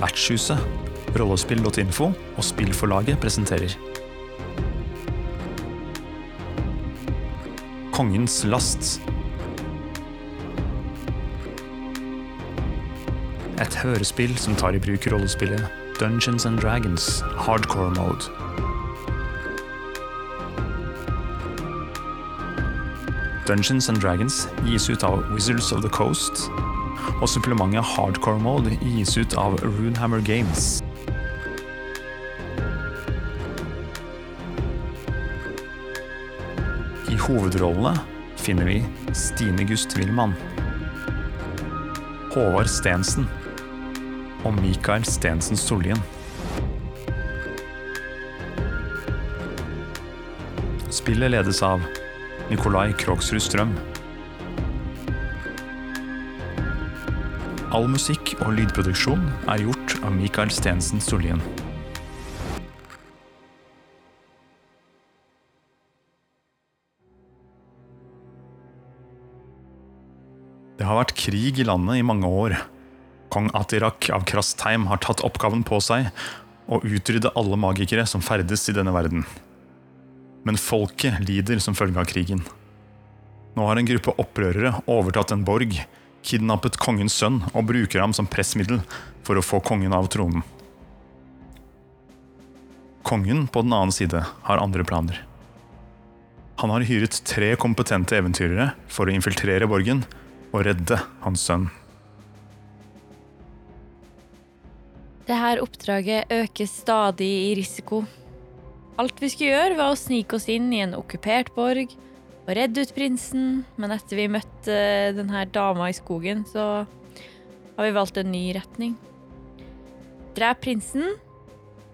Vertshuset, rollespill.info og spillforlaget presenterer Kongens last. Et hørespill som tar i bruk rollespillet Dungeons and Dragons hardcore mode. Dungeons and Dragons gis ut av Wizards of the Coast, og supplementet hardcore mode gis ut av Runehammer Games. I hovedrollene finner vi Stine Gust Wilman, Håvard Stensen og Mikael Stensen Sollien. Spillet ledes av Nikolai Krogsrud Strøm. All musikk og lydproduksjon er gjort av Mikael Stensen Sollien. Det har vært krig i landet i mange år. Kong Atirak av Krastheim har tatt oppgaven på seg å utrydde alle magikere som ferdes i denne verden. Men folket lider som følge av krigen. Nå har en gruppe opprørere overtatt en borg, kidnappet kongens sønn og bruker ham som pressmiddel for å få kongen av tronen. Kongen på den annen side har andre planer. Han har hyret tre kompetente eventyrere for å infiltrere borgen og redde hans sønn. Dette oppdraget øker stadig i risiko. Alt vi skulle gjøre, var å snike oss inn i en okkupert borg og redde ut prinsen, men etter vi møtte denne dama i skogen, så har vi valgt en ny retning. Drep prinsen,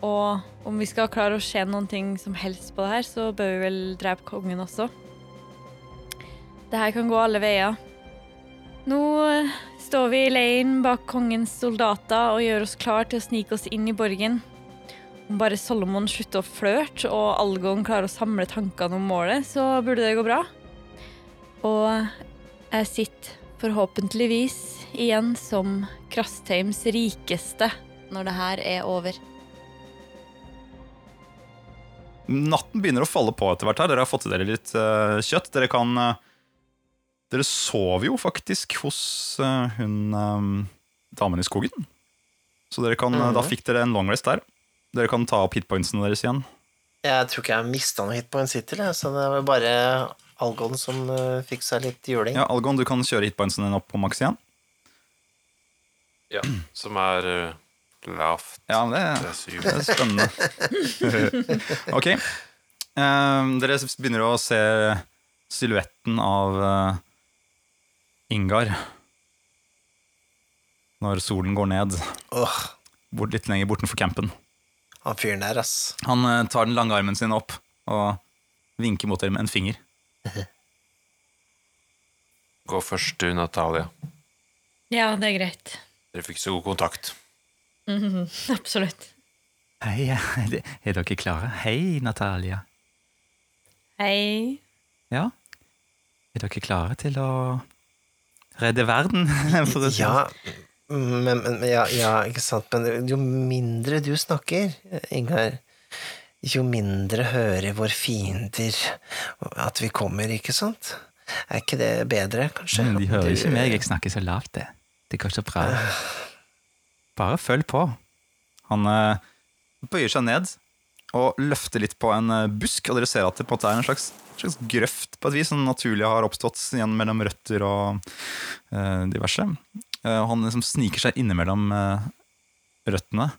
og om vi skal klare å se ting som helst på det her, så bør vi vel drepe kongen også. Det her kan gå alle veier. Nå står vi i leiren bak kongens soldater og gjør oss klar til å snike oss inn i borgen. Om bare Solomon slutter å flørte og Algon klarer å samle tankene om målet, så burde det gå bra. Og jeg sitter forhåpentligvis igjen som Krastheims rikeste når det her er over. Natten begynner å falle på etter hvert her. Dere har fått i dere litt uh, kjøtt. Dere kan eh, Dere sover jo faktisk hos uh, hun um, damen i skogen. Så dere kan, eh, da fikk dere en long rest der. Dere kan ta opp hitpointsene deres igjen. Jeg tror ikke jeg mista noen hitpoints hittil, så det var bare Algon som uh, fikk seg litt juling. Ja, Algon, du kan kjøre hitpointsene dine opp på maks igjen. Ja, som er uh, lavt. Ja, det, Det er syv. det er spennende. ok. Um, dere begynner å se silhuetten av eh, Ingar når solen går ned, Åh, bort, litt lenger bortenfor campen. han fyren der, ass. Han eh, tar den lange armen sin opp og vinker mot dere med en finger. Gå først du, Natalia. Ja, det er greit. Dere fikk så god kontakt. Absolutt. Hei, er dere klare? Hei, Natalia. Hei. Ja? Er dere klare til å redde verden? For å si Ja, men, men ja, ja, ikke sant, men jo mindre du snakker, Ingar, jo mindre hører våre fiender at vi kommer, ikke sant? Er ikke det bedre, kanskje? Men de hører ikke meg, jeg snakker så lavt, det. Det går så bra. Bare følg på. Han eh, bøyer seg ned og løfter litt på en eh, busk, og dere ser at det på en måte er en slags, slags grøft på et vis, som naturlig har oppstått igjen mellom røtter og eh, diverse. Eh, han liksom sniker seg innimellom eh, røttene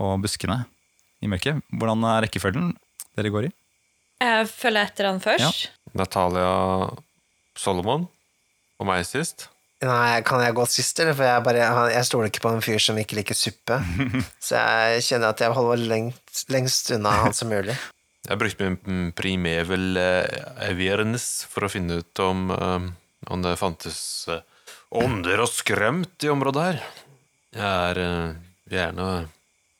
og buskene i mørket. Hvordan er rekkefølgen dere går i? Jeg følger etter han først. Natalia Solomon og meg sist. Nei, kan jeg gå sist, eller? For jeg, bare, jeg stoler ikke på en fyr som ikke liker suppe. Så jeg kjenner at jeg holder lengst, lengst unna han som mulig. Jeg brukte min primevel eh, awareness for å finne ut om, eh, om det fantes eh, ånder og skrømt i området her. Jeg er gjerne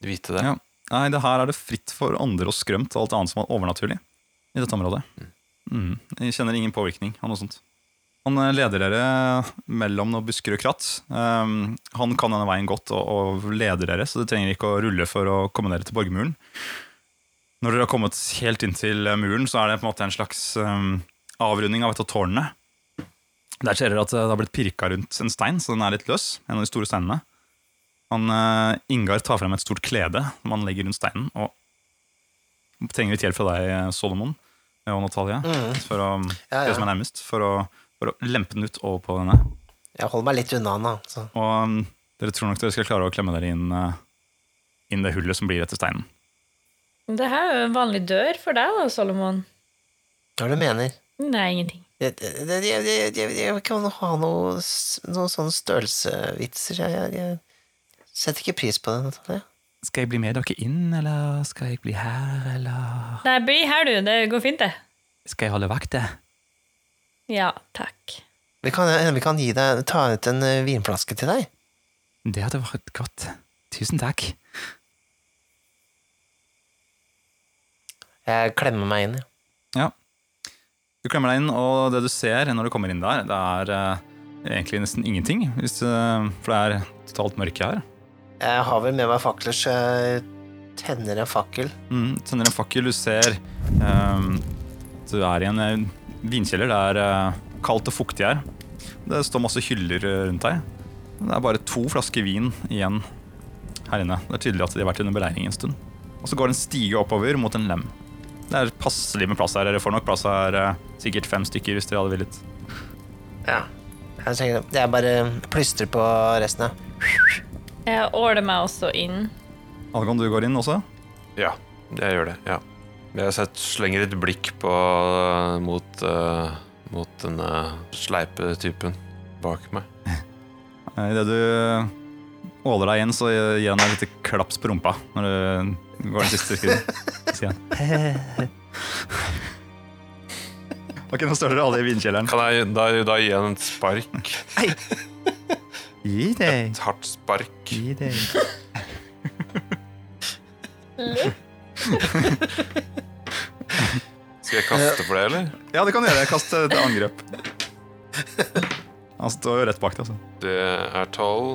vite det. Ja. Nei, det her er det fritt for ånder og skrømt og alt annet som er overnaturlig i dette området. Mm. Jeg kjenner ingen påvirkning av noe sånt. Han leder dere mellom noen busker og kratt. Um, han kan denne veien godt og, og leder dere, så dere trenger ikke å rulle for å komme dere til borgmuren. Når dere har kommet helt inntil muren, så er det på en måte en slags um, avrunding av et av tårnene. Der ser dere at det har blitt pirka rundt en stein, så den er litt løs. En av de store steinene. Han, uh, Ingar tar frem et stort klede som han legger rundt steinen, og trenger litt hjelp fra deg, Solomon og Natalia, for å, Mm. Ja, ja. som nærmest, for å, for å lempe den ut over på denne. Jeg holder meg litt unna den. da. Så. Og um, dere tror nok dere skal klare å klemme dere inn, uh, inn det hullet som blir etter steinen. Det her er jo en vanlig dør for deg, da, Solomon. Hva er det du mener? Nei, ingenting. Jeg, jeg, jeg, jeg, jeg, jeg kan ha noen noe sånne størrelsevitser. Jeg, jeg, jeg setter ikke pris på det, Natalia. Skal jeg bli med dere inn, eller skal jeg bli her, eller Nei, bli her, du. Det går fint, det. Skal jeg holde vakte? Ja, takk. Vi kan, vi kan gi deg, ta ut en eh, vinflaske til deg. Det hadde vært godt. Tusen takk. Jeg klemmer meg inn. ja. Ja. Du klemmer deg inn, og det du ser når du kommer inn der, det er eh, egentlig nesten ingenting. Hvis, eh, for det er totalt mørke her. Jeg har vel med meg fakler, så jeg tenner en fakkel. Mm, tenner en fakkel, du ser ehm, Du er i en eh, vinkjeller. Det er eh, kaldt og fuktig her. Det står masse hyller eh, rundt deg. Det er bare to flasker vin igjen her inne. Det er tydelig at de har vært under beleiring en stund. Og så går det en stige oppover mot en lem. Det er passelig med plass her. Dere får nok plass her eh, sikkert fem stykker hvis dere hadde villet. Ja. Jeg, tenker, jeg bare plystrer på resten, jeg. Jeg åler meg også inn. Algon, du går inn også? Ja, jeg gjør det. ja. Jeg slenger et blikk på mot, eh, mot denne sleipe typen bak meg. Eh, Idet du åler deg inn, så gir han deg et lite klaps på rumpa når du går den siste skrittet. Sier han Ok, nå står dere alle i vinkjelleren. Kan jeg da, da gi han et spark? Gi deg. Et hardt spark? Gi deg. Skal jeg kaste for det, eller? Ja, det kan du gjøre. Kast et angrep. Han står jo rett bak deg. Altså. Det er tolv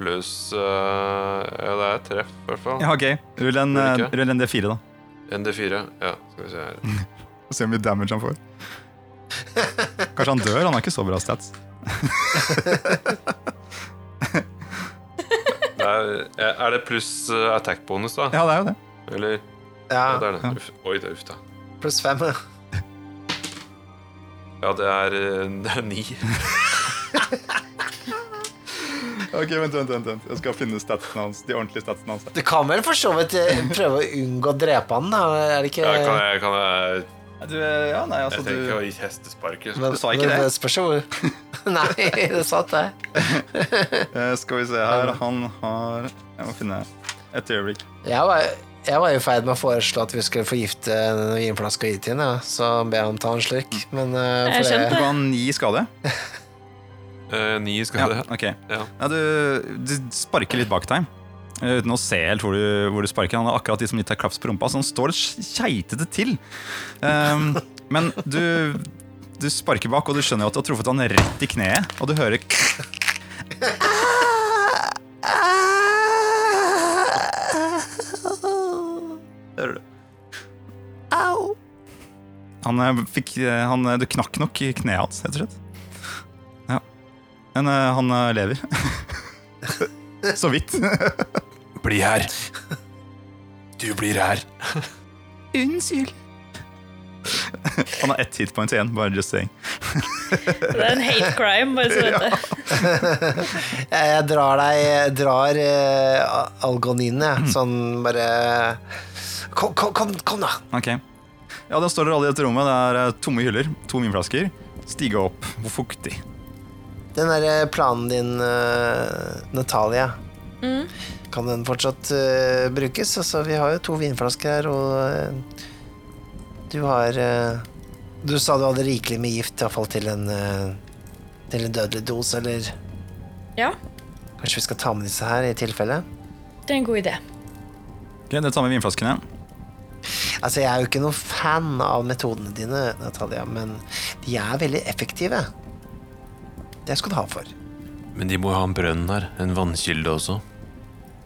pluss uh, Ja, det er treff, i hvert fall. Ja, ok. Rull en, Vil eh, rull en D4, da. En D4. Ja, skal vi se her. Og se hvor mye damage han får. Kanskje han dør? Han har ikke så bra stats. Det er, er det pluss eh, attack bonus, da? Ja, det er jo det. Eller? Ja, det er det. Uff. Oi, det er uff, da. pluss fem. ja. Ja, det er, eh, det er ni. Ok, vent, vent, vent, vent. Jeg skal finne statsene hans. De ordentlige statsene hans. Du kan vel for så vidt eh, prøve å unngå å drepe han, da? Er det ikke Ja, kan jeg, kan jeg, Du, ja, nei, altså, jeg tenker du... å gi hestesparker. Men- Du sa ikke det? det. Spørs jo hvor Nei, det satt det. eh, Skal vi se her. Han har Jeg må finne et øyeblikk. Jeg var, jeg var i ferd med å foreslå at vi skulle forgifte en vinflaske og gi til henne, ja. så ber jeg ham ta en slurk. Men eh, Jeg for det. Du ga han ni skade. Eh, ni skal Ja, det. Okay. Ja. Ja, du, du sparker litt bak deg. eh, Uten å se helt hvor du, hvor du sparker. Han har akkurat de som litt har klaps på rumpa, så han står keitete til. Um, men du, du sparker bak, og du skjønner jo at du har truffet han rett i kneet. Og du hører Hører du? Au! Han eh, fikk han, Du knakk nok i kneet hans, rett og slett. Ja. Men uh, han eh, lever. Så vidt. Bli her. Du blir her. Unnskyld. Han har ett hitpoint igjen, bare just saying. Det er en hate crime, bare så vet du. jeg, jeg drar deg jeg drar uh, Algon jeg. Mm. Sånn bare Kom, kom, kom, kom da! Ok. Ja, Da står dere alle i dette rommet. Det er tomme hyller, to vinflasker. Stige opp. Hvor fuktig. Den derre planen din, eh, Natalia, Mm. kan den fortsatt uh, brukes? Altså, vi har jo to vinflasker her, og uh, du har uh, Du sa du hadde rikelig med gift, iallfall til en eh, til en dødelig dose, eller Ja, Kanskje vi skal ta med disse her i tilfelle? det er en god idé. Ok, Det tar med vinflaskene. Altså, Jeg er jo ikke noen fan av metodene dine, Natalia, men de er veldig effektive. Det skal du ha for. Men de må jo ha en brønn her. En vannkilde også.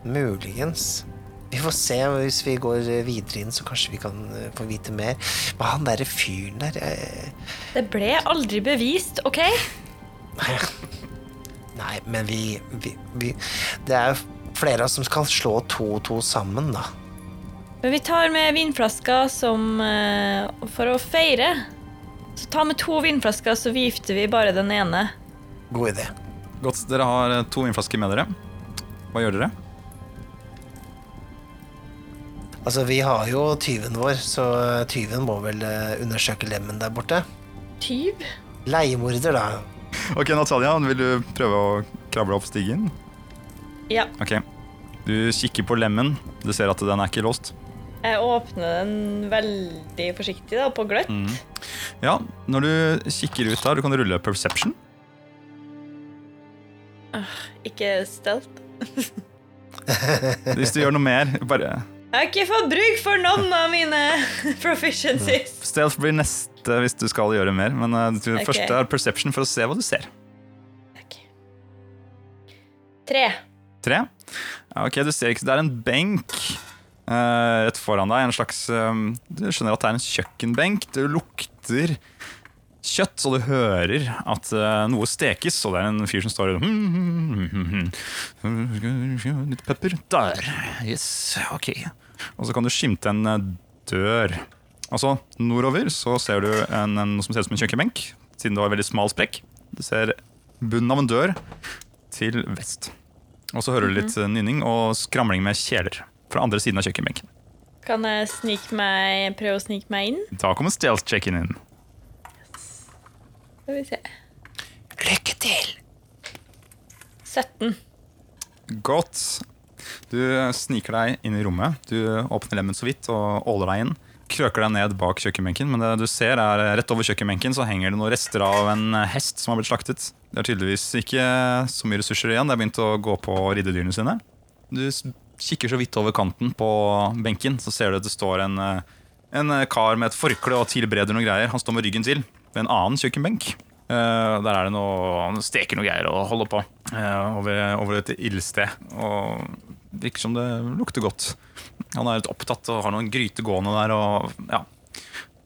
Muligens. Vi får se hvis vi går videre inn, så kanskje vi kan eh, få vite mer. Men han derre fyren der jeg... Det ble aldri bevist, OK? Nei, men vi, vi, vi Det er jo flere av oss som skal slå to og to sammen, da. Men vi tar med vinflasker som eh, For å feire. Så ta med to vinflasker, så gifter vi bare den ene. God idé. Godt, Dere har eh, to vinflasker med dere. Hva gjør dere? Altså, vi har jo tyven vår, så tyven må vel eh, undersøke lemmen der borte. Tyv? Leiemorder, da. Ok, Natalia, vil du prøve å kravle opp stigen? Ja. Ok. Du kikker på lemmen. Du ser at den er ikke låst. Jeg åpner den veldig forsiktig da, på gløtt. Mm. Ja, når du kikker ut her, du kan rulle perception. Ikke stealth. Hvis du gjør noe mer, bare Jeg har ikke fått bruk for noen av mine proficiencies. Stealth blir neste hvis du skal gjøre mer, men det okay. første er perception for å se hva du ser. Ok. Tre. Tre. Ok, du ser ikke, det er en benk uh, rett foran deg, en slags um, Du skjønner at det er en kjøkkenbenk. Det lukter kjøtt, og du hører at eh, noe stekes, og det er en fyr som står og Litt pepper. Der. Yes, ok. Og så kan du skimte en eh, dør. Altså, nordover så ser du en, en, noe som ser ut som en kjøkkenbenk, siden det var en veldig smal sprekk. Du ser bunnen av en dør til vest. Og så hører du litt eh, nynning og skramling med kjeler fra andre siden av kjøkkenbenken. Kan jeg prøve å snike meg inn? Da kommer stealth-checken inn. Skal vi se. Lykke til! 17. Godt. Du sniker deg inn i rommet. Du åpner lemmen så vidt og åler deg inn. Krøker deg ned bak kjøkkenbenken, men det du ser er rett over kjøkkenbenken så henger det noen rester av en hest som har blitt slaktet. Det er tydeligvis ikke så mye ressurser igjen. Det har begynt å gå på riddedyrene sine. Du kikker så vidt over kanten på benken, så ser du at det står en, eh, en kar med et forkle og tilbereder noen greier. Han står med ryggen til ved en annen kjøkkenbenk. Uh, der er det noe Han steker noe greier og holder på uh, over, over et ildsted. Og det virker som det lukter godt. Han er litt opptatt og har noen gryter gående der. Og, ja.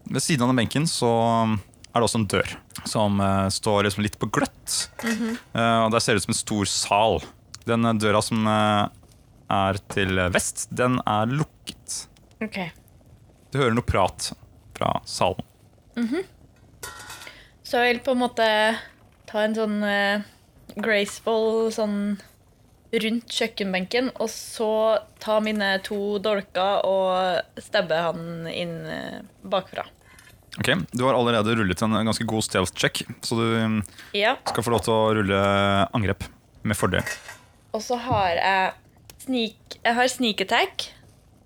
Ved siden av den benken så er det også en dør som uh, står liksom litt på gløtt. Eh, og Der ser det ut som en stor sal. Den døra som er til vest, den er lukket. Okay. Du hører noe prat fra salen. Så jeg vil på en måte ta en sånn uh, graceful sånn rundt kjøkkenbenken, og så ta mine to dolker og stabbe han inn uh, bakfra. Ok, Du har allerede rullet en ganske god stealth check, så du mm, Ja. skal få lov til å rulle angrep med fordel. Og så har jeg sneak Jeg har sneak attack.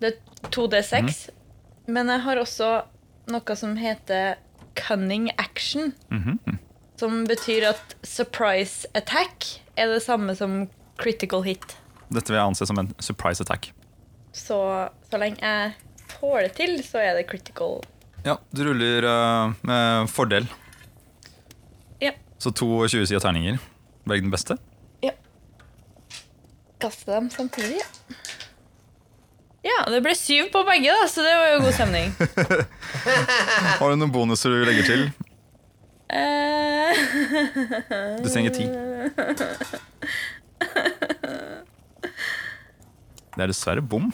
Det er 2D6. Men jeg har også noe som heter cunning action. Mhm. Som betyr at surprise attack er det samme som critical hit. Dette vil jeg anse som en surprise attack. Så så lenge jeg får det til, så er det critical. Ja, Du ruller uh, med fordel. Ja. Så to 20 sider terninger. Velg den beste. Kaste dem samtidig, ja. Ja, det ble syv på begge, da, så det var jo god stemning. Har du noen bonuser du legger til? Eh, Du trenger ti. Det er dessverre bom.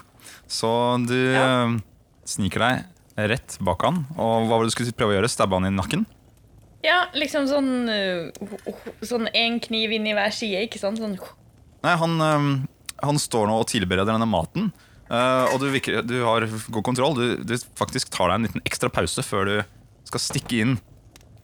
Så du Ja. eh, sniker deg rett bak han. Og hva var det du skulle prøve å gjøre? Stabbe han i nakken? ja, liksom sånn uh, Sånn én kniv inn i hver side, ikke sant? Sånn Nei, han, eh, han står nå og tilbereder denne maten. Eh, og du, virker, du har god kontroll. Du, du faktisk tar deg en liten ekstra pause før du skal stikke inn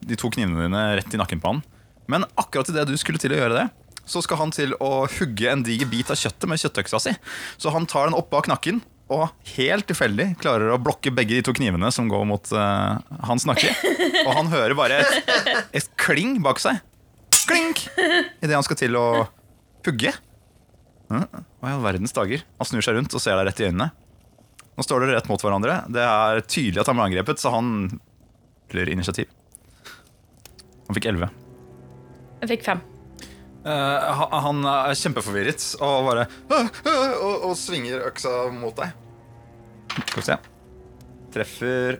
de to knivene dine rett i nakken på han. Men akkurat idet du skulle til å gjøre det, så skal han til å hugge en diger bit av kjøttet med kjøttøksa si. Så han tar den opp bak nakken og helt tilfeldig klarer å blokke begge de to knivene som går mot uh, hans nakke. Og han hører bare et, et kling bak seg. Klink! Idet han skal til å pugge. Hva i all verdens dager? Han snur seg rundt og ser deg rett i øynene. Nå står dere rett mot hverandre. Det er tydelig at han ble angrepet, så han blir initiativ. Han fikk 11. Jeg fikk fem. Uh, han er kjempeforvirret og bare uh, uh, og, og svinger øksa mot deg. Skal vi se. Treffer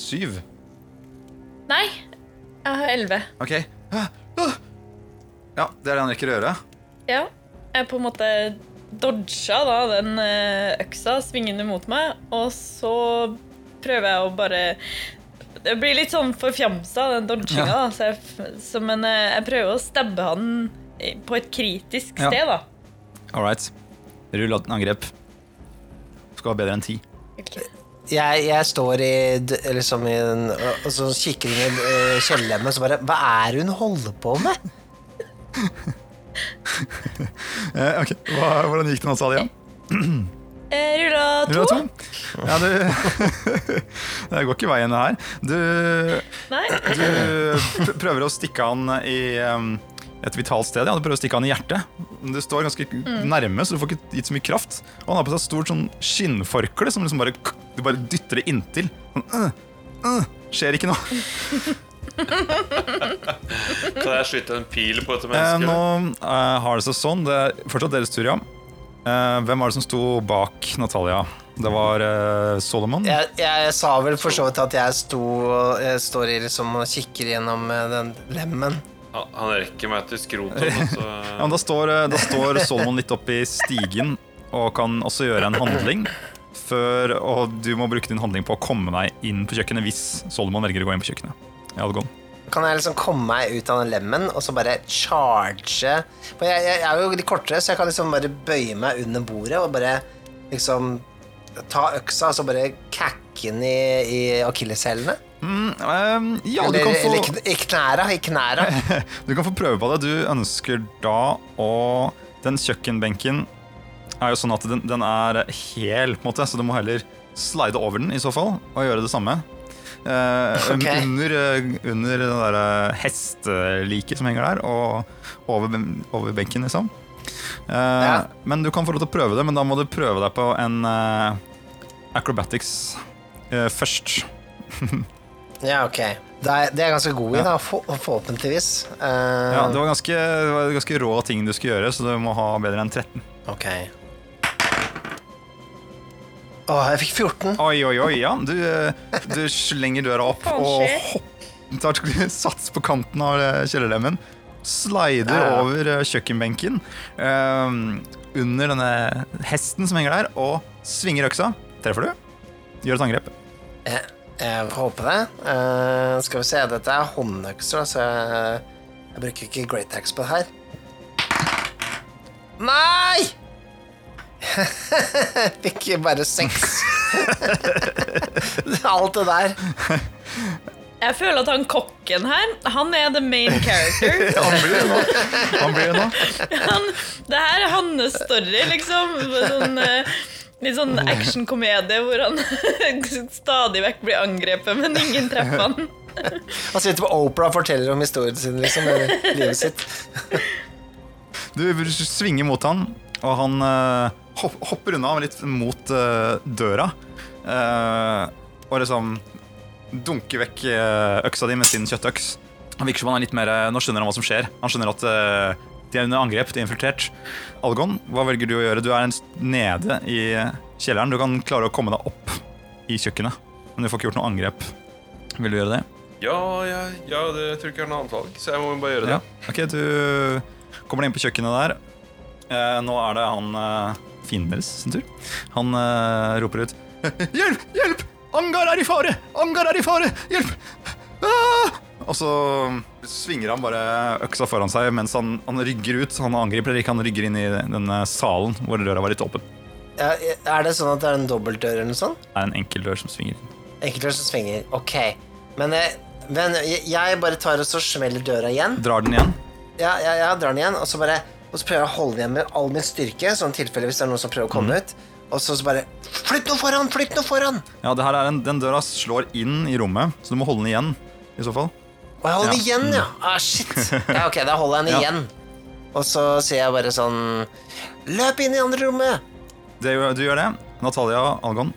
syv. Nei, jeg har elleve. Ok. Ja, det er det han rekker å gjøre. Ja. Jeg på en måte dodga da den eh, øksa svingende mot meg, og så prøver jeg å bare Det blir litt sånn forfjamsa, den dodginga, Ja. Så så, men eh, jeg prøver å stabbe han på et kritisk Ja. sted, da. All right. Rull angrep. Skal ha bedre enn ti. Okay. Jeg, jeg står i, liksom i den, og så kikker hun i uh, kjellerlemmen og så bare Hva er det hun holder på med? Eh, ok, Hva, Hvordan gikk det nå, Salia? Eh, rulla to. Rulla to. Ja, du Det går ikke veien, det her. Du, du prøver å stikke han i et vitalt sted. Ja, du prøver å stikke han i hjertet. Du står ganske nærme, så du får ikke gitt så mye kraft. Og han har på seg et stort sånn skinnforkle som liksom bare, du bare dytter det inntil. Sånn, øh, øh, skjer ikke noe. Kan jeg skyte en pil på dette Eh, nå eh, har det seg sånn. Det er fortsatt deres tur, ja. Eh, hvem var det som sto bak Natalia? Det var eh, Solomon. Jeg, jeg sa vel for så vidt at jeg, sto, jeg står i liksom og kikker gjennom eh, den lemmen. Han, han rekker meg til skrotet. så Ja, men da, står, eh, da står Solomon litt opp i stigen og kan også gjøre en handling. Før, og du må bruke din handling på å komme deg inn på kjøkkenet hvis Solomon velger å gå inn på kjøkkenet. Det. Kan jeg liksom komme meg ut av den lemmen og så bare charge For jeg, jeg er jo litt kortere, så jeg kan liksom bare bøye meg under bordet og bare liksom ta øksa og så bare kakke den i, i akilleshælene. Mm, um, ja, du kan, få, Eller i knæra. I knæra. du kan få prøve på det. Du ønsker da å Den kjøkkenbenken er jo sånn at den, den er hel, på en måte, så du må heller slide over den i så fall, og gjøre det samme. Eh, Ok. Under, eh, under det der eh, hesteliket som henger der, og over, over benken, liksom. Ja. Men du kan få lov til å prøve det, men da må du prøve deg på en acrobatics først. Ja, ok. Det er, det er ganske god i, da, for, forhåpentligvis. Uh, Ja, det var ganske, det var ganske rå ting du skulle gjøre, så du må ha bedre enn 13. Ok. Å, jeg fikk 14. Oi, oi, oi, ja. Du, eh, du slenger døra opp og tar sats på kanten av eh, kjellerlemmen. Slider Ja, ja. over eh, kjøkkenbenken um, under denne hesten som henger der, og svinger øksa. Treffer du? Gjør et angrep. Jeg, jeg håper det. Uh, skal vi se, dette er håndøkser, så jeg, jeg bruker ikke great axe på det her. Nei! Fikk bare seks. Alt det der. Jeg føler at han kokken her, han er the main character. Han blir det nå. Han blir det nå. Han, det her er hans story, liksom. Sånn, eh, litt sånn actionkomedie hvor han stadig vekk blir angrepet, men ingen treffer han. Han sitter på Opera og forteller om historien sin, liksom, eller livet sitt. Du svinger mot han, og han hopp, hopper unna litt mot uh, døra. Uh, og liksom dunker vekk eh, øksa di med sin kjøttøks. Han virker som han er litt mer Nå skjønner han hva som skjer. Han skjønner at uh, de er under angrep, de er infiltrert. Algon, hva velger du å gjøre? Du er nede i kjelleren. Du kan klare å komme deg opp i kjøkkenet, men du får ikke gjort noe angrep. Vil du gjøre det? Ja, ja, ja det jeg tror ikke jeg har noe annet valg, så jeg må bare gjøre det. Ja. Ok, du kommer deg inn på kjøkkenet der. Uh, nå er det han uh, fienden deres sin tur. Han uh, roper ut Hjelp! Hjelp! Angar er i fare! Angar er i fare! Hjelp! Ah! Og så svinger han bare øksa foran seg mens han, han rygger ut. Han angriper ikke, han rygger inn i denne salen hvor døra var litt åpen. Ja, er det sånn at det er en dobbeltdør eller noe sånt? Det er en enkel dør som svinger. Enkeltdør som svinger. Ok. Men, eh, men jeg jeg bare tar og så smeller døra igjen. Drar den igjen. Ja, ja, ja, drar den igjen, og så bare Og så prøver jeg å holde igjen med all min styrke, sånn tilfelle hvis det er noen som prøver å komme ut. Og så, så bare Flytt noe foran! Flytt noe foran! Ja, det her er en, Den døra slår inn i rommet, så du må holde den igjen. I så fall Å, jeg holder den igjen, ja. Ah, shit. Ja, ok, da holder jeg den Ja. igjen. Og så sier jeg bare sånn Løp inn i andre rommet! Det, du gjør det. Natalia Algon.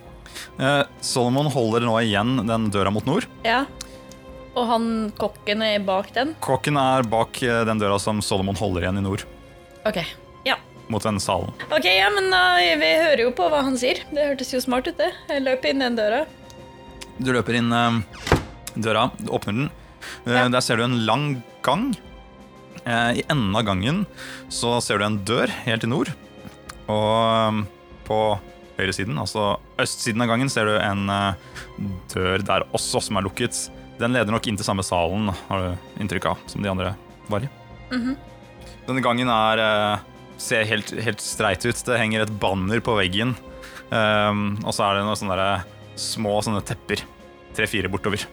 Eh, Solomon holder nå igjen den døra mot nord. Ja. Og han kokken er bak den. Kokken er bak eh, den døra som Solomon holder igjen i nord, OK. Ja. mot den salen. Ok, ja, men da, vi hører jo på hva han sier. Det hørtes jo smart ut, det. Jeg løp inn den døra. Du løper inn eh, døra, du åpner den. Eh, Ja. Der ser du en lang gang. Eh, I enden av gangen så ser du en dør helt i nord. Og eh, på høyresiden, altså østsiden av gangen, ser du en eh, dør der også som er lukket. Den leder nok inn til samme salen, har du inntrykk av, som de andre var i. Denne gangen er, eh, ser helt, helt streit ut. Det henger et banner på veggen. Um, og så er det noen sånne der små sånne tepper. Tre-fire bortover.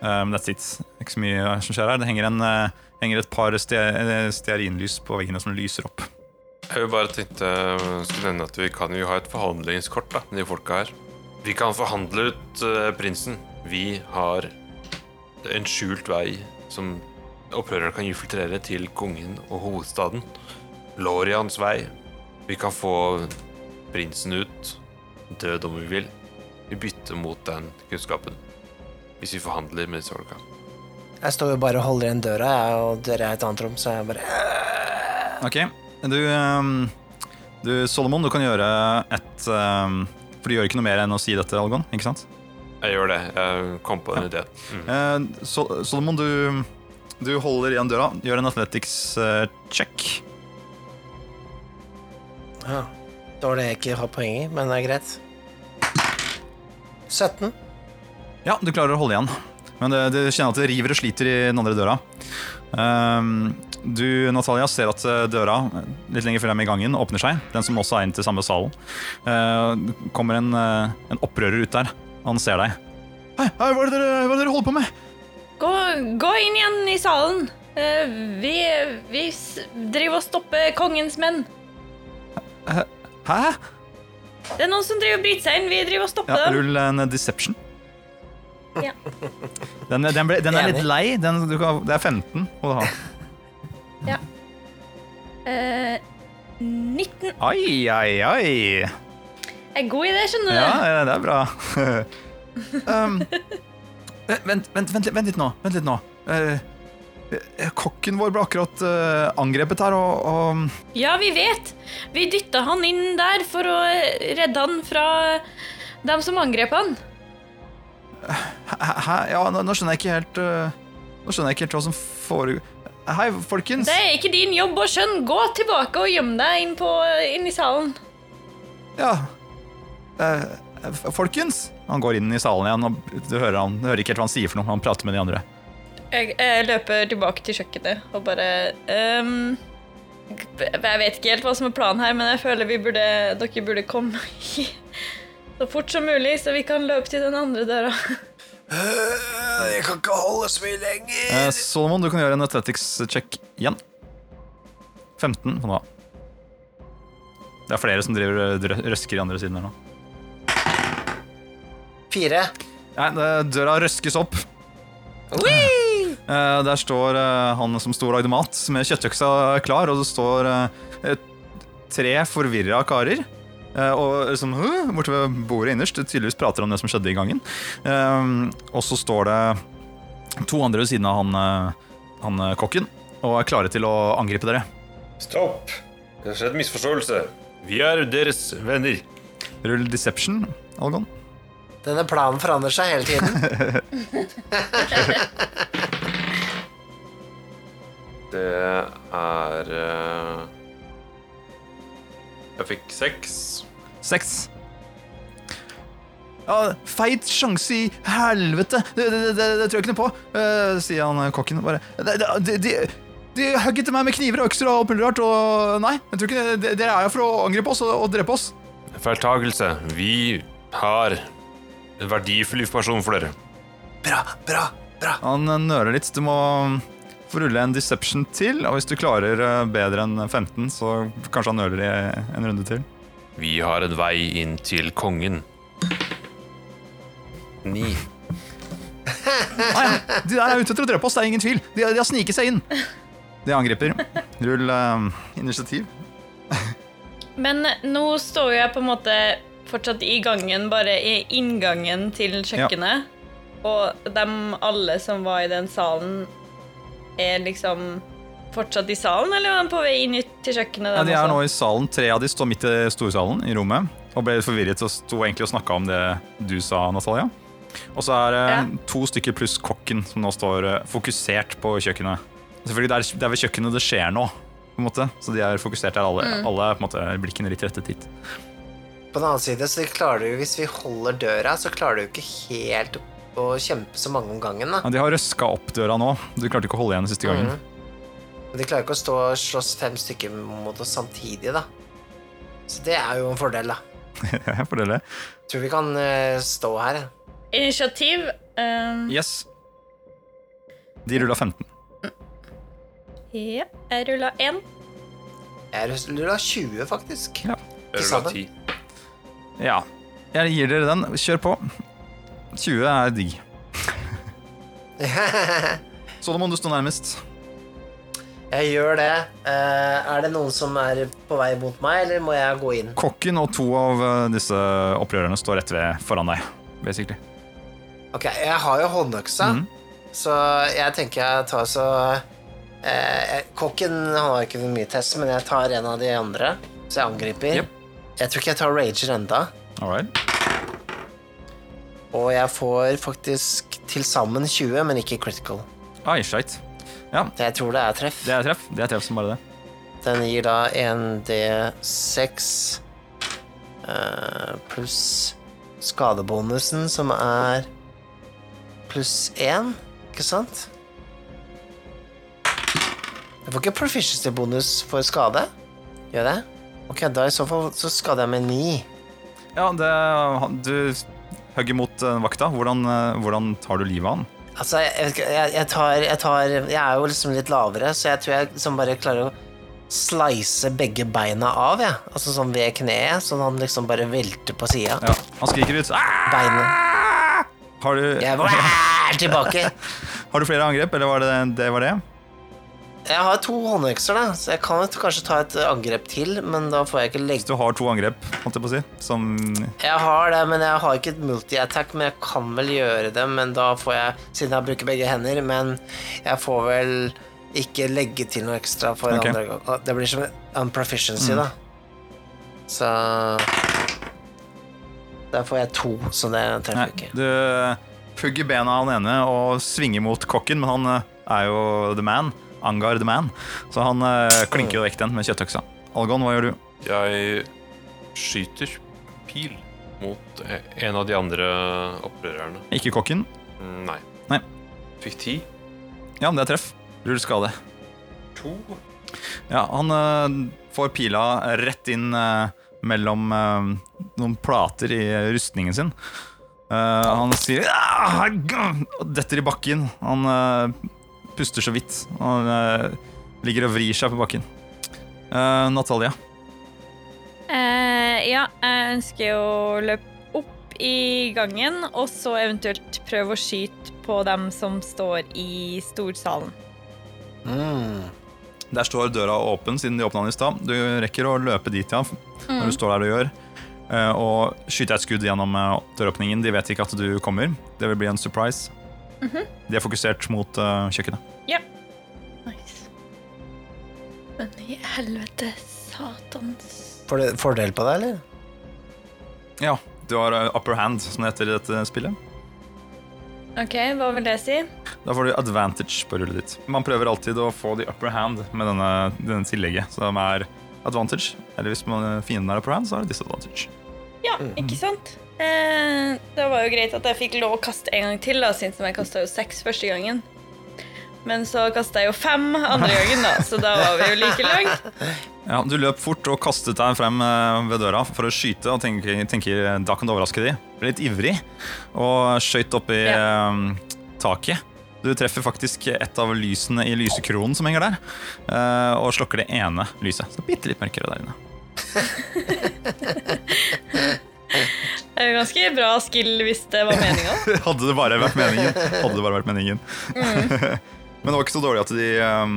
Um, that's it. Ikke så mye som skjer her. Det henger, en, uh, henger et par ste stearinlys på veggene som lyser opp. Jeg vil bare tenkte skulle nevne at vi kan jo ha et forhandlingskort da, med de folka her. Vi kan forhandle ut uh, prinsen. Vi har en skjult vei som opprørerne kan infiltrere til kongen og hovedstaden. Lorians vei. Vi kan få prinsen ut, død om vi vil. Vi bytter mot den kunnskapen. Hvis vi forhandler med disse folka. Jeg står jo bare og holder igjen døra, jeg, og dere er i et annet rom, så jeg bare Ok, du, um, du Solomon, du kan gjøre et um, For du gjør ikke noe mer enn å si dette, Algon? ikke sant? Jeg gjør det. Jeg kom på den ideen. Mm. Eh, Sol Solomon, du, du holder igjen døra. Gjør en athletics eh, check. ja. Dårlig jeg ikke har poeng i, men det er greit. 17. Ja, du klarer å holde igjen. Men det, du kjenner at det river og sliter i den andre døra. Um, du, Natalia, ser at eh, døra litt lenger frem i gangen åpner seg. Den som også er inn til samme salen. Uh, kommer en, eh, en opprører ut der. Han ser deg. Hei, hei hva, er det dere, hva er det dere holder på med? Gå, gå inn igjen i salen. Eh, vi, vi s- driver og stopper kongens menn. Hæ? Det er noen som driver og bryter seg inn. Vi driver og stopper Ja, dem. rull en deception. Ja. Den, den, ble, den er litt lei. Den, du kan, det er 15 må du ha. Uh, 19 Oi, oi, oi. Jeg er god i det, skjønner du. Ja, ja, det er bra. um, vent, vent, vent, litt- vent litt nå. Vent litt nå. Eh, eh, kokken vår ble akkurat eh, angrepet her, og, og Ja, vi vet. Vi dytta han inn der for å eh, redde han fra dem som angrep han. Hæ? Ja, nå, nå skjønner jeg ikke helt uh, Nå skjønner jeg ikke helt hva som foregår. Hei, folkens. Det er ikke din jobb å skjønne. Gå tilbake og gjem deg inn, på, inn i salen. Ja. Eh, folkens. Han går inn i salen igjen, og du hører, han, du hører ikke helt hva han sier for noe. Han prater med de andre. Jeg, jeg løper tilbake til kjøkkenet og bare um, Jeg vet ikke helt hva som er planen her, men jeg føler vi burde, dere burde komme så fort som mulig, så vi kan løpe til den andre døra. Jeg kan ikke holde så mye lenger. Eh, Solomon, du kan gjøre en athletics-check igjen. 15 må du. Det er flere som driver røsker i andre siden her nå. Fire. Nei, døra røskes opp. Eh, der står eh, han som sto og lagde mat, med kjøttøksa klar, og det står eh, tre forvirra karer. eh, og liksom, borte ved bordet innerst tydeligvis prater om det som skjedde i gangen. Og så står det to andre ved siden av han, han kokken og er klare til å angripe dere. Stopp! Det har skjedd misforståelse. Vi er deres venner. Rull deception, Algon. Denne planen forandrer seg hele tiden. Det er eh, Jeg fikk seks. Seks. Ja, feit sjanse i helvete! Det, det, det, det tror jeg ikke noe på, uh, sier han eh, kokken. Bare, de, de, de, de hugget meg med kniver og økser og alt rart, og nei, jeg tror ikke det, det- dere er her for å angripe oss og, og drepe oss. Feiltagelse. Vi har verdifull informasjon for dere. Bra, bra, bra. Han nøler litt. Du må få rulle en deception til, og hvis du klarer eh, bedre enn 15, så kanskje han nøler i en runde til. Vi har en vei inn til kongen. Ni. Ah, ja. De der er ute etter å drepe oss, det er ingen tvil. De, de har sniket seg inn. De angriper. rull uh, initiativ. Men nå står jo jeg på en måte fortsatt i gangen, bare i inngangen til kjøkkenet. Og dem alle som var i den salen, er liksom fortsatt i salen, eller var de på vei inn til kjøkkenet? Ja, de er også? nå i salen. Tre av de står midt i storsalen i rommet og ble forvirret og sto egentlig og snakka om det du sa, Natalia. Og så er det Ja. to stykker pluss kokken som nå står eh, fokusert på kjøkkenet. Selvfølgelig, det er, det er ved kjøkkenet det skjer nå, på en måte. så de er fokusert der alle. Alle er på en måte blikkene litt rettet hit. På den annen side, så klarer du, hvis vi holder døra, så klarer du ikke helt å kjempe så mange om gangen. da. Ja, de har røska opp døra nå. Du klarte ikke å holde igjen den siste gangen. Men de klarer ikke å stå og slåss fem stykker mot oss samtidig, da. Så det er jo en fordel, da. Jeg det. Tror vi kan uh, stå her. Initiativ. Um, Yes. De rulla 15. ja, jeg rulla 1. Jeg rulla 20, faktisk. Ja. Jeg rulla 10. Ja. Jeg gir dere den. Kjør på. 20 er digg. Solomon, du står nærmest. Jeg gjør det. Eh, er det noen som er på vei mot meg, eller må jeg gå inn? Kokken og to av eh, disse opprørerne står rett ved foran deg, basically. Ok, jeg har jo håndøksa, mm. så jeg tenker jeg tar så eh, Kokken han har ikke mye test, men jeg tar en av de andre, så jeg angriper. Jep. Jeg tror ikke jeg tar rager enda. Alright. Og jeg får faktisk til sammen 20, men ikke critical. Ai, shit. Ja, Jeg tror det er treff. det er treff. Det er treff som bare det. Den gir da 1D6 uh, pluss skadebonusen, som er pluss 1, ikke sant? Jeg får ikke proficiency-bonus for skade. Gjør jeg det? Ok, da i så fall så skader jeg med ni. Ja, det, du hugger mot eh, vakta. Hvordan, eh, hvordan tar du livet av han? Altså, jeg, vet ikke, jeg, jeg, tar, jeg tar Jeg er jo liksom litt lavere, så jeg tror jeg liksom bare klarer å slice begge beina av, jeg. Altså sånn ved kneet, sånn han liksom bare velter på sida. Ja, han skriker ut. «Ah!» Beinet. Har du, Jeg er tilbake. har du flere angrep, eller var det det? Var det? Jeg har to håndøkser, da, så jeg kan kanskje ta et angrep til, men da får jeg ikke legge Du har to angrep, holdt jeg på å si. Som Jeg har det, men jeg har ikke et multi-attack, men jeg kan vel gjøre det, men da får jeg Siden jeg bruker begge hender, men jeg får vel ikke legge til noe ekstra for okay. andre gang. Det blir som en proficiency, da. Så Der får jeg to, så det treffer ikke. du pugger bena av den ene og svinger mot kokken, men han eh, er jo the man. Angar the man. Så han eh, klinker jo vekk den med kjøttøksa. Algon, hva gjør du? Jeg skyter pil mot en av de andre opprørerne. Ikke kokken. Nei. Nei. Fikk ti. Ja, men det er treff. Rull skade. To. Ja, han eh, får pila rett inn eh, mellom noen plater i rustningen sin. Uh, han sier «Ah!» og detter i bakken. Han eh, puster så vidt. Han uh, ligger og vrir seg på bakken. Uh, Natalia. Uh, ja, jeg ønsker å løpe opp i gangen, og så eventuelt prøve å skyte på dem som står i storsalen. Mm. Der står døra åpen siden de åpna den i stad. Du rekker å løpe dit, ja, når du står der og gjør. eh, og skyter et skudd gjennom døråpningen. De vet ikke at du kommer. Det vil bli en surprise. De er fokusert mot uh, kjøkkenet. Nice. Men i helvete, satans Får det fordel på deg, eller? Ja, du har eh, upper hand, som det heter i dette spillet. OK, hva vil det si? Da får du advantage på rullet ditt. Man prøver alltid å få the upper hand med denne, denne tillegget, som er advantage. Eller hvis man, fienden er upper hand, så er det disadvantage. Ja, ikke sant? Eh, det var jo greit at jeg fikk lov å kaste en gang til, da, siden jeg kasta jo seks første gangen. Men så kasta jeg jo fem andre gangen, da, så da var vi jo like langt. Ja, Du løp fort og kastet deg frem eh, ved døra for å skyte, og tenker, tenker da kan du overraske de. Ble litt ivrig og skøyt opp i eh, taket. Du treffer faktisk et av lysene i lysekronen som henger der, og slokker det ene lyset. Så bitte litt mørkere der inne. Det er ganske bra skill hvis det var meninga. Hadde det bare vært meningen. Hadde det bare vært meningen. Men det var ikke så dårlig at de, um,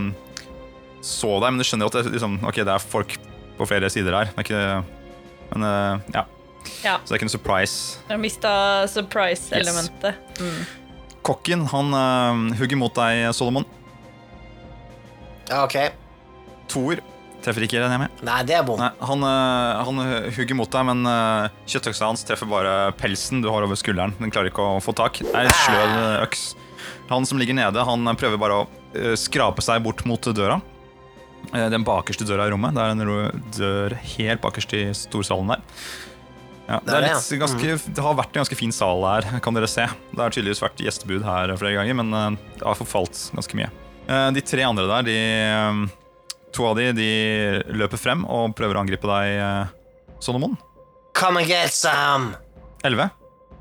så deg, men du skjønner jo at det, liksom, okay, det er folk på flere sider her. Det er ikke, men uh, ja, Ja. Så det er ikke noe surprise. Du har mista surprise-elementet. Mm. Kokken han uh, hugger mot deg, Solomon. Ja, ok. Toer. Treffer ikke, regner jeg med. Nei, det er bom. Nei, han, eh, han hugger mot deg, men uh, kjøttøksa hans treffer bare pelsen du har over skulderen. Den klarer ikke å få tak. Det er en sløv eh, øks. Han som ligger nede, han prøver bare å eh, skrape seg bort mot døra. Eh, den bakerste døra i rommet. Det er en dør helt bakerst i storsalen der. Ja, det, litt, ganske, det har vært en ganske fin sal her, kan dere se. Det har tydeligvis vært gjestebud her flere ganger, men eh, det har forfalt ganske mye. Eh, De tre andre der, de eh, To av de, de løper frem og prøver å angripe deg, Sonomon. Come and get some! 11.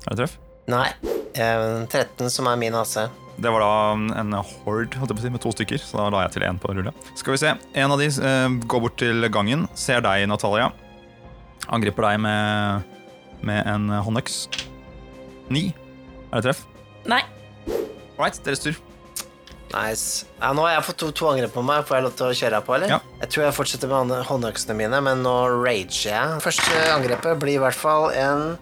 Er det treff? Nei. eh, 13 som er min AC. Det var da en horde si, med to stykker, så da la jeg til én på rulle. Skal vi se. En av de eh, går bort til gangen, ser deg, Natalia. Angriper deg med, med en håndøks. Ni. Er det treff? Nei. Right, deres tur. Nice. Ja, nå har jeg fått to, to angrep på meg. Får jeg lov til å kjøre på, eller? Ja. Jeg tror jeg fortsetter med håndøksene mine, men nå rager jeg. Første angrepet blir i hvert fall en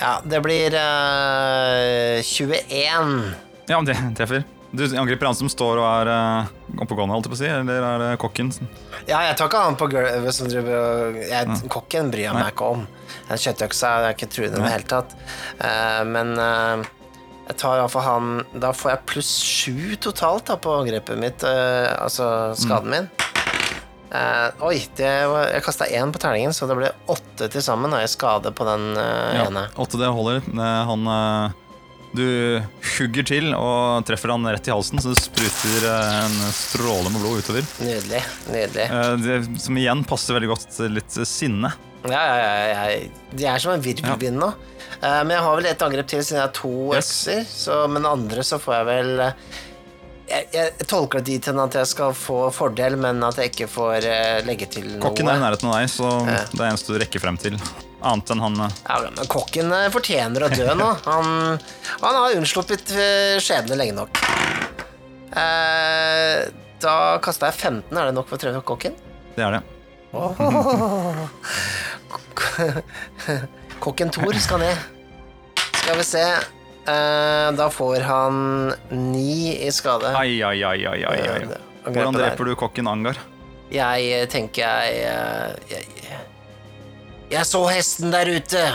Ja, det blir uh, 21. Ja, det treffer. Du angriper han som står og er uh, oppegående, holdt jeg på å si, eller er det kokken? Ja, jeg tar ikke han på gulvet som driver jeg, Kokken bryr jeg meg ikke om. Den kjøttøksa har ikke truende i det hele tatt. Uh, men eh, jeg tar iallfall han Da får jeg pluss sju totalt da, på angrepet mitt, eh, altså skaden min. Eh, oi, det var, jeg kasta én på terningen, så det ble åtte til sammen har jeg skade på den eh, Ja, ene. åtte, det holder. Eh, Han eh, Du hugger til og treffer han rett i halsen, så det spruter eh, en stråle med blod utover. Nydelig. Nydelig. Eh, Det, som igjen passer veldig godt til litt sinne. Ja, ja, ja, ja. Er som en virvelvind nå. Eh, men jeg har vel et angrep til siden jeg har to Yes. økser. Så, men den andre så får jeg vel eh, jeg, jeg tolker det dit hen at jeg skal få fordel, men at jeg ikke får eh, legge til noe. Kokken er i nærheten av deg, så Ja. det er eneste du rekker frem til. Annet enn han Ja, men kokken fortjener å dø nå. Han, han har unnsluppet skjebne lenge nok. Eh, da kasta jeg 15. Er det nok for å treffe kokken? Det er det. Kokken Thor skal ned. Skal vi se. Eh, da får han ni i skade. Ai, ai, ai, ai, ai. Eh, Hvordan dreper du kokken Angar? Jeg tenker jeg, eh, jeg Jeg så hesten der ute.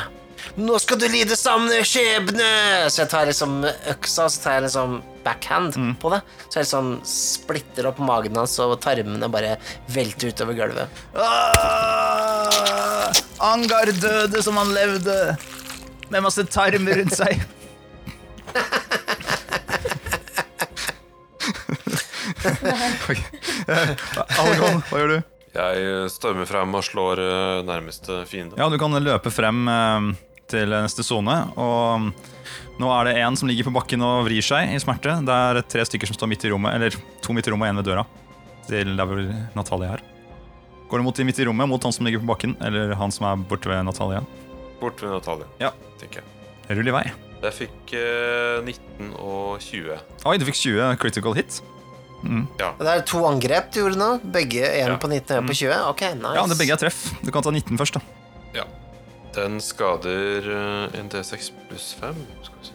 Nå skal du lide samme skjebne! Så jeg tar liksom øksa, så tar jeg liksom backhand Mm. på det. Så jeg liksom splitter opp magen hans, og tarmene bare velter utover gulvet. Ah, Angar døde som han levde, med masse tarmer rundt seg. Eh, Algon, hva gjør du? Jeg stormer frem og slår eh, nærmeste fiende. Ja, du kan løpe frem eh, til neste sone, og nå er det en som ligger på bakken og vrir seg i smerte. Det er tre stykker som står midt i rommet, eller to midt i rommet og en ved døra. Til der hvor Natalia er. Går du mot de midt i rommet, mot han som ligger på bakken, eller han som er borte ved Natalia? Bort ved Natalia, Ja. tenker jeg. Rull i vei. Jeg fikk eh, 19 og 20. Oi, du fikk 20 critical hit. Ja. Det er to angrep du gjorde nå. Begge, En Ja. på 19 og en på 20. Ok, nice. Ja, det begge er treff. Du kan ta 19 først, da. ja. Den skader eh, en D6 pluss 5. Skal vi se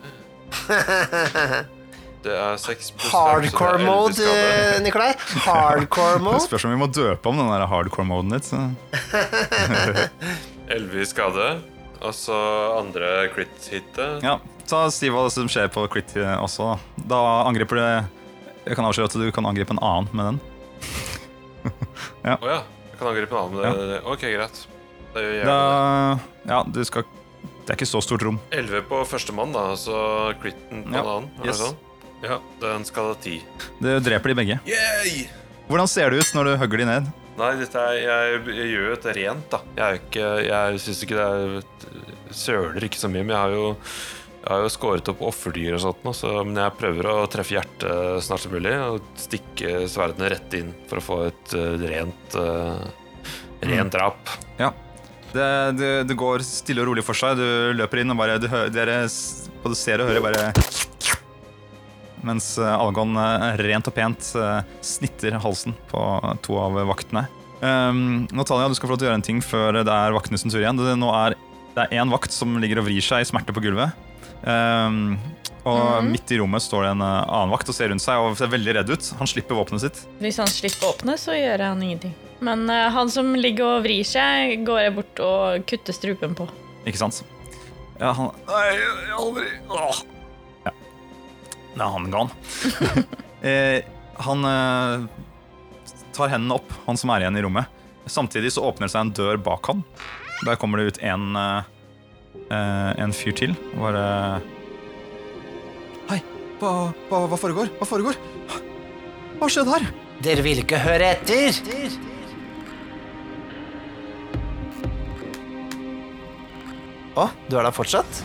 Det er 6 pluss 5. Hardcore mode, eh, Nikolai. Hardcore Det mode. spørs om vi må døpe om den der hardcore-moden ditt. Så. 11 i skade. Og så andre crit-hitet. Ja, ta Si hva som skjer på crit eh, også. Da, da angriper det Jeg kan avsløre at du kan angripe en annen med den. Å ja. Jeg kan angripe en annen med det. Ok, greit. Da gjør Da, ja, det, skal Det er ikke så stort rom. 11 på førstemann, da, så critten på Ja, en annen. Yes. sånn? Ja, den skal ha 10. Det dreper de begge. Yay! Hvordan ser det ut når du hugger de ned? Nei, er, jeg, jeg gjør jo et rent, da. Jeg ikke Jeg syns ikke det er Søler ikke så mye, men jeg har jo jeg har jo skåret opp offerdyr og sånt, så, men jeg prøver å treffe hjertet snart som mulig og stikke sverdene rett inn for å få et eh, rent uh, rent drap. Ja. Det, det, det går stille og rolig for seg. Du løper inn og bare du, Dere både ser og hører bare mens eh, Algon eh, rent og pent eh, snitter halsen på to av vaktene. Um, Natalia, du skal få lov til å gjøre en ting før det er vaktenes tur igjen. Det, nå er, det er én vakt som ligger og vrir seg i smerte på gulvet. Um, og midt i rommet står det en annen vakt og ser rundt seg og ser veldig redd ut. Han slipper våpenet sitt. Hvis han slipper våpenet, så gjør han ingenting. Men eh, han som ligger og vrir seg, går jeg bort og kutter strupen på. Ikke sant? Ja, han Nei, aldri Åh. Ja. Da er han gal. eh, han eh, tar hendene opp, han som er igjen i rommet. Samtidig så åpner det seg en dør bak han. Der kommer det ut en, eh, eh, en fyr til. Bare Hei, hva, hva, hva foregår? Hva foregår? Hva skjedde her? Dere vil ikke høre etter? Å, du er der fortsatt?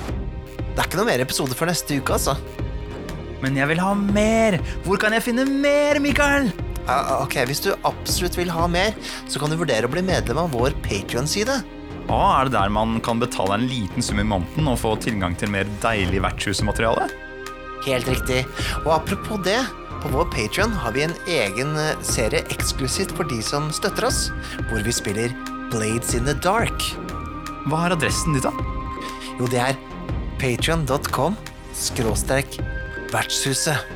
Det er ikke noe mer episode før neste uke, altså. Men jeg vil ha mer! Hvor kan jeg finne mer, Mikael? Uh, ok, Hvis du absolutt vil ha mer, så kan du vurdere å bli medlem av vår Patrion-side. Ah, er det der man kan betale en liten sum i måneden og få tilgang til mer deilig vertshusmateriale? Helt riktig. Og apropos det, på vår Patrion har vi en egen eh, serie eksklusivt for de som støtter oss, hvor vi spiller Blades in the Dark. Hva er adressen ditt, da? Jo, det er patrion.com skråstrek vertshuset.